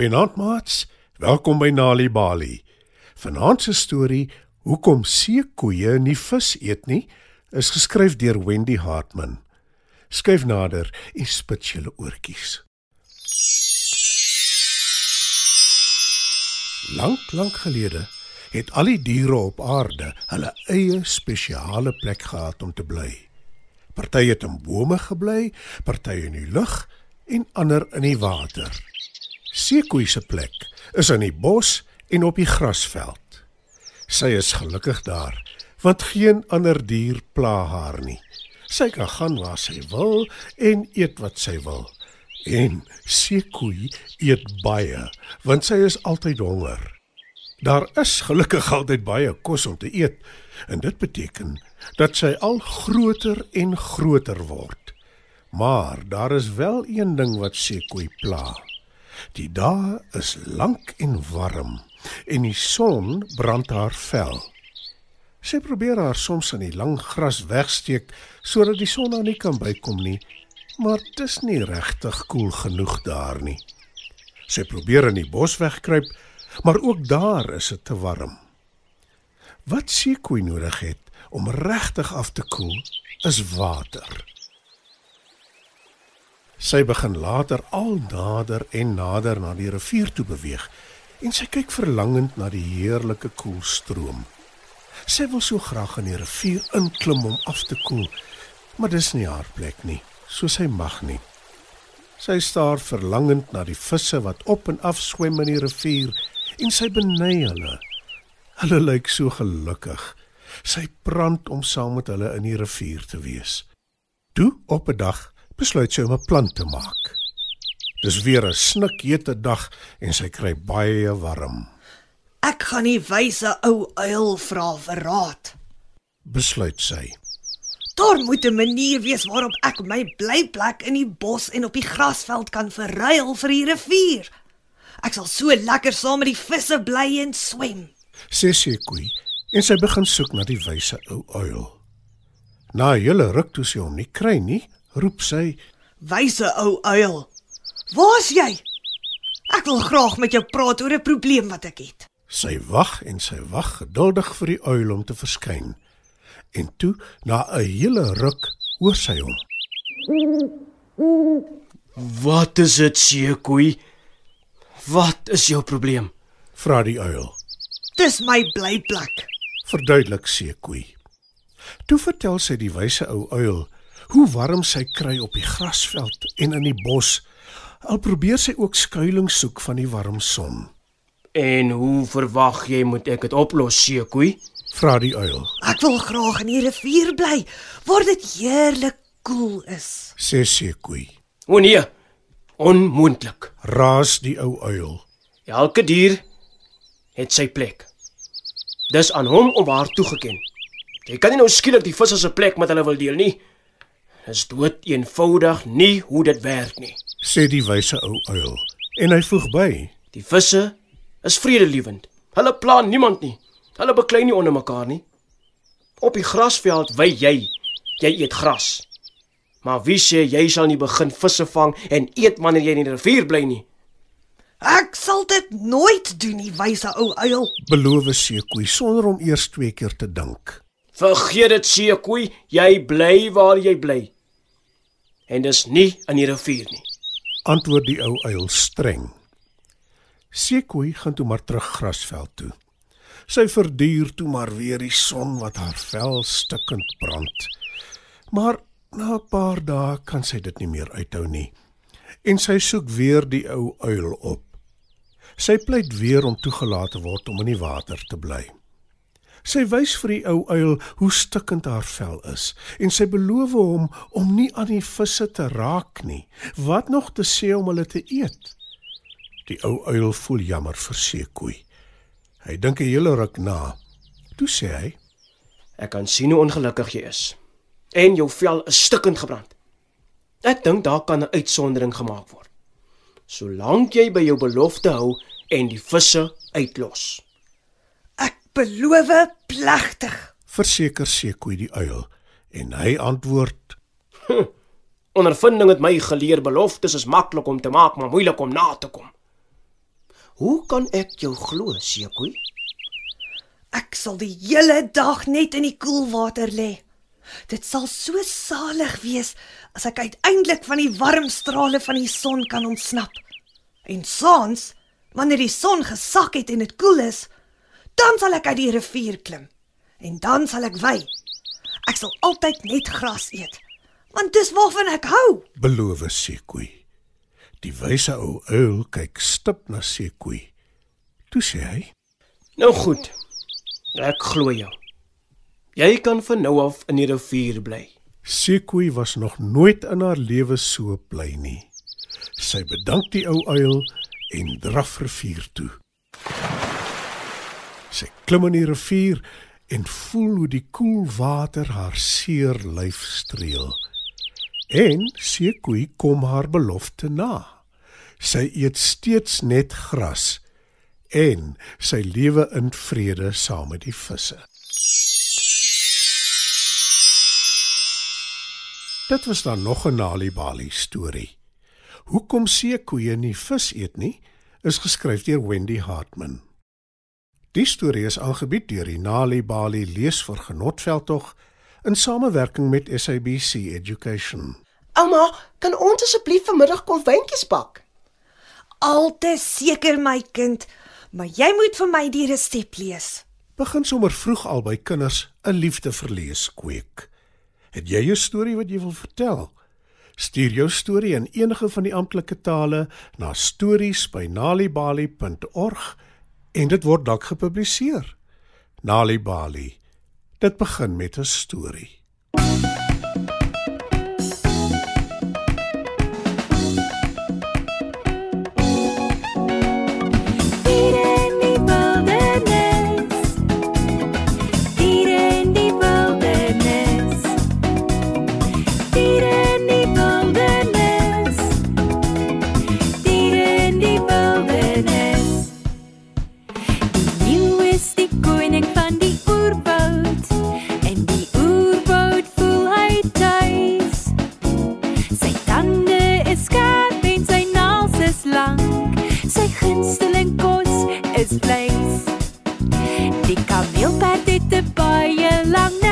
Goeienaand maats. Welkom by Nali Bali. Vanaand se storie, Hoekom seekoeie nie vis eet nie, is geskryf deur Wendy Hartman. Skryf nader en spit julle oortjies. Lank, lank gelede het al die diere op aarde hulle eie spesiale plek gehad om te bly. Party het in bome gebly, party in die lug en ander in die water. Seekoei se plek is in die bos en op die grasveld. Sy is gelukkig daar, want geen ander dier pla haar nie. Sy kan gaan waar sy wil en eet wat sy wil. En seekoei eet baie, want sy is altyd honger. Daar is gelukkig altyd baie kos om te eet, en dit beteken dat sy al groter en groter word. Maar daar is wel een ding wat seekoei pla. Die dae is lank en warm en die son brand haar vel. Sy probeer haar soms in die lang gras wegsteek sodat die son haar nie kan bykom nie, maar dit is nie regtig koel genoeg daar nie. Sy probeer in die bos wegkruip, maar ook daar is dit te warm. Wat seekoei nodig het om regtig af te koel, is water. Sy begin later al nader en nader na die rivier toe beweeg en sy kyk verlangend na die heerlike koelstroom. Sy wil so graag in die rivier inklim om af te koel, maar dis nie haar plek nie, so sy mag nie. Sy staar verlangend na die visse wat op en af swem in die rivier en sy beny hulle. Hulle lyk so gelukkig. Sy brand om saam met hulle in die rivier te wees. Toe op 'n dag besluit sy om 'n plan te maak. Dis weer 'n snikhete dag en sy kry baie warm. Ek gaan nie wyse ou uil vra vir raad. Besluit sy. Daar moet 'n manier wees waarop ek my blyplek in die bos en op die grasveld kan verruil vir die rivier. Ek sal so lekker saam met die visse bly en swem. Sê Sekoe en sy begin soek na die wyse ou uil. Na 'n hele ruk toe sy hom nie kry nie, roep sy: "Wyse ou uil, waar's jy? Ek wil graag met jou praat oor 'n probleem wat ek het." Sy wag en sy wag geduldig vir die uil om te verskyn. En toe, na 'n hele ruk, hoor sy hom. Wat is dit, seekoei? Wat is jou probleem? Vra die uil. Dis my blyplek. Verduidelik Sekoe. Toe vertel sy die wyse ou uil hoe warm sy kry op die grasveld en in die bos. Al probeer sy ook skuilings soek van die warm son. En hoe verwag jy moet ek dit oplos, seekoei? Vra die uil. Ek wil graag in die rivier bly waar dit heerlik koel is. Sê Sekoe. O nee, onmoontlik. Raas die ou uil. Elke dier het sy plek. Dis aan hom om haar toegeken. Jy kan nie nou skielik die visse se plek met hulle wil deel nie. Dis dood eenvoudig nie hoe dit werk nie. Sê die wyse ou uil. En hy voeg by: Die visse is vredelewend. Hulle pla niemand nie. Hulle beklei nie onder mekaar nie. Op die grasveld wy jy. Jy eet gras. Maar wie sê jy sal nie begin visse vang en eet wanneer jy in die rivier bly nie? Ek sal dit nooit doen nie, wyse ou uil. Beloof Sekoe sonder om eers twee keer te dink. Vergeet dit, seekoei, jy bly waar jy bly. En dis nie in die rivier nie. Antwoord die ou uil streng. Sekoe gaan toe maar terug grasveld toe. Sy verduur toe maar weer die son wat haar vel stikkend brand. Maar na 'n paar dae kan sy dit nie meer uithou nie. En sy soek weer die ou uil op. Sy pleit weer om toegelaat te word om in die water te bly. Sy wys vir die ou uil hoe stikkend haar vel is en sy beloof hom om nie aan die visse te raak nie, wat nog te sê om hulle te eet. Die ou uil voel jammer vir Sekoe. Hy dink 'n hele ruk na. Toe sê hy: Ek kan sien hoe ongelukkig jy is. En jou vel is stikkend gebrand. Ek dink daar kan 'n uitsondering gemaak word. Solank jy by jou belofte hou en die visse uitlos. Beloof plegtig. Verseker Sekoe die uil en hy antwoord: Ondervinding het my geleer beloftes is maklik om te maak, maar moeilik om na te kom. Hoe kan ek jou glo, Sekoe? Ek sal die hele dag net in die koel water lê. Dit sal so salig wees as ek uiteindelik van die warm strale van die son kan ontsnap. En saans, wanneer die son gesak het en dit koel is, dan sal ek uit die rivier klim. En dan sal ek wy. Ek sal altyd net gras eet, want dis waarvan ek hou. Beloof Sekoi. Die wyse ou uil kyk stip na Sekoi. Toe sê hy: Nou goed. Ek glo jou. Jy kan van nou af in die rivier bly. Sekoi was nog nooit in haar lewe so bly nie. Sy bedank die ou uil en draf rivier toe. Sy klim in die rivier en voel hoe die koel water haar seer lyf streel. En Sekoi kom haar belofte na. Sy eet steeds net gras en sy lewe in vrede saam met die visse. Dit was dan nog 'n Nalibali storie. Hoekom seekoeie nie vis eet nie, is geskryf deur Wendy Hartman. Die storie is aangebied deur die Nalibali leesvergenotveld in samewerking met SABC Education. Ouma, kan ons asseblief vanmiddag konfyntjies bak? Altes seker my kind, maar jy moet vir my die resep lees. Begin sommer vroeg al by kinders 'n liefde vir lees kweek. Het jy 'n storie wat jy wil vertel? Stuur jou storie in enige van die amptelike tale na stories@nalibali.org en dit word dalk gepubliseer. Nalibali. Dit begin met 'n storie. Vleis. Die kameelperd het 'n baie lang nek.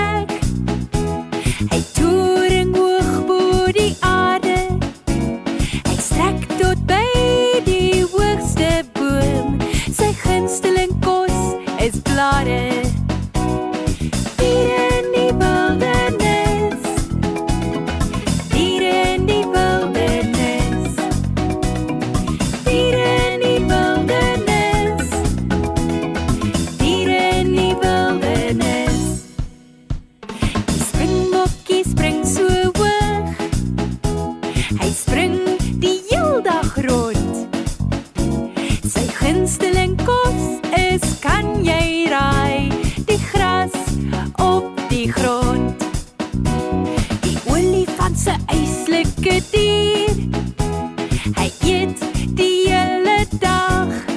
eet die hele dag.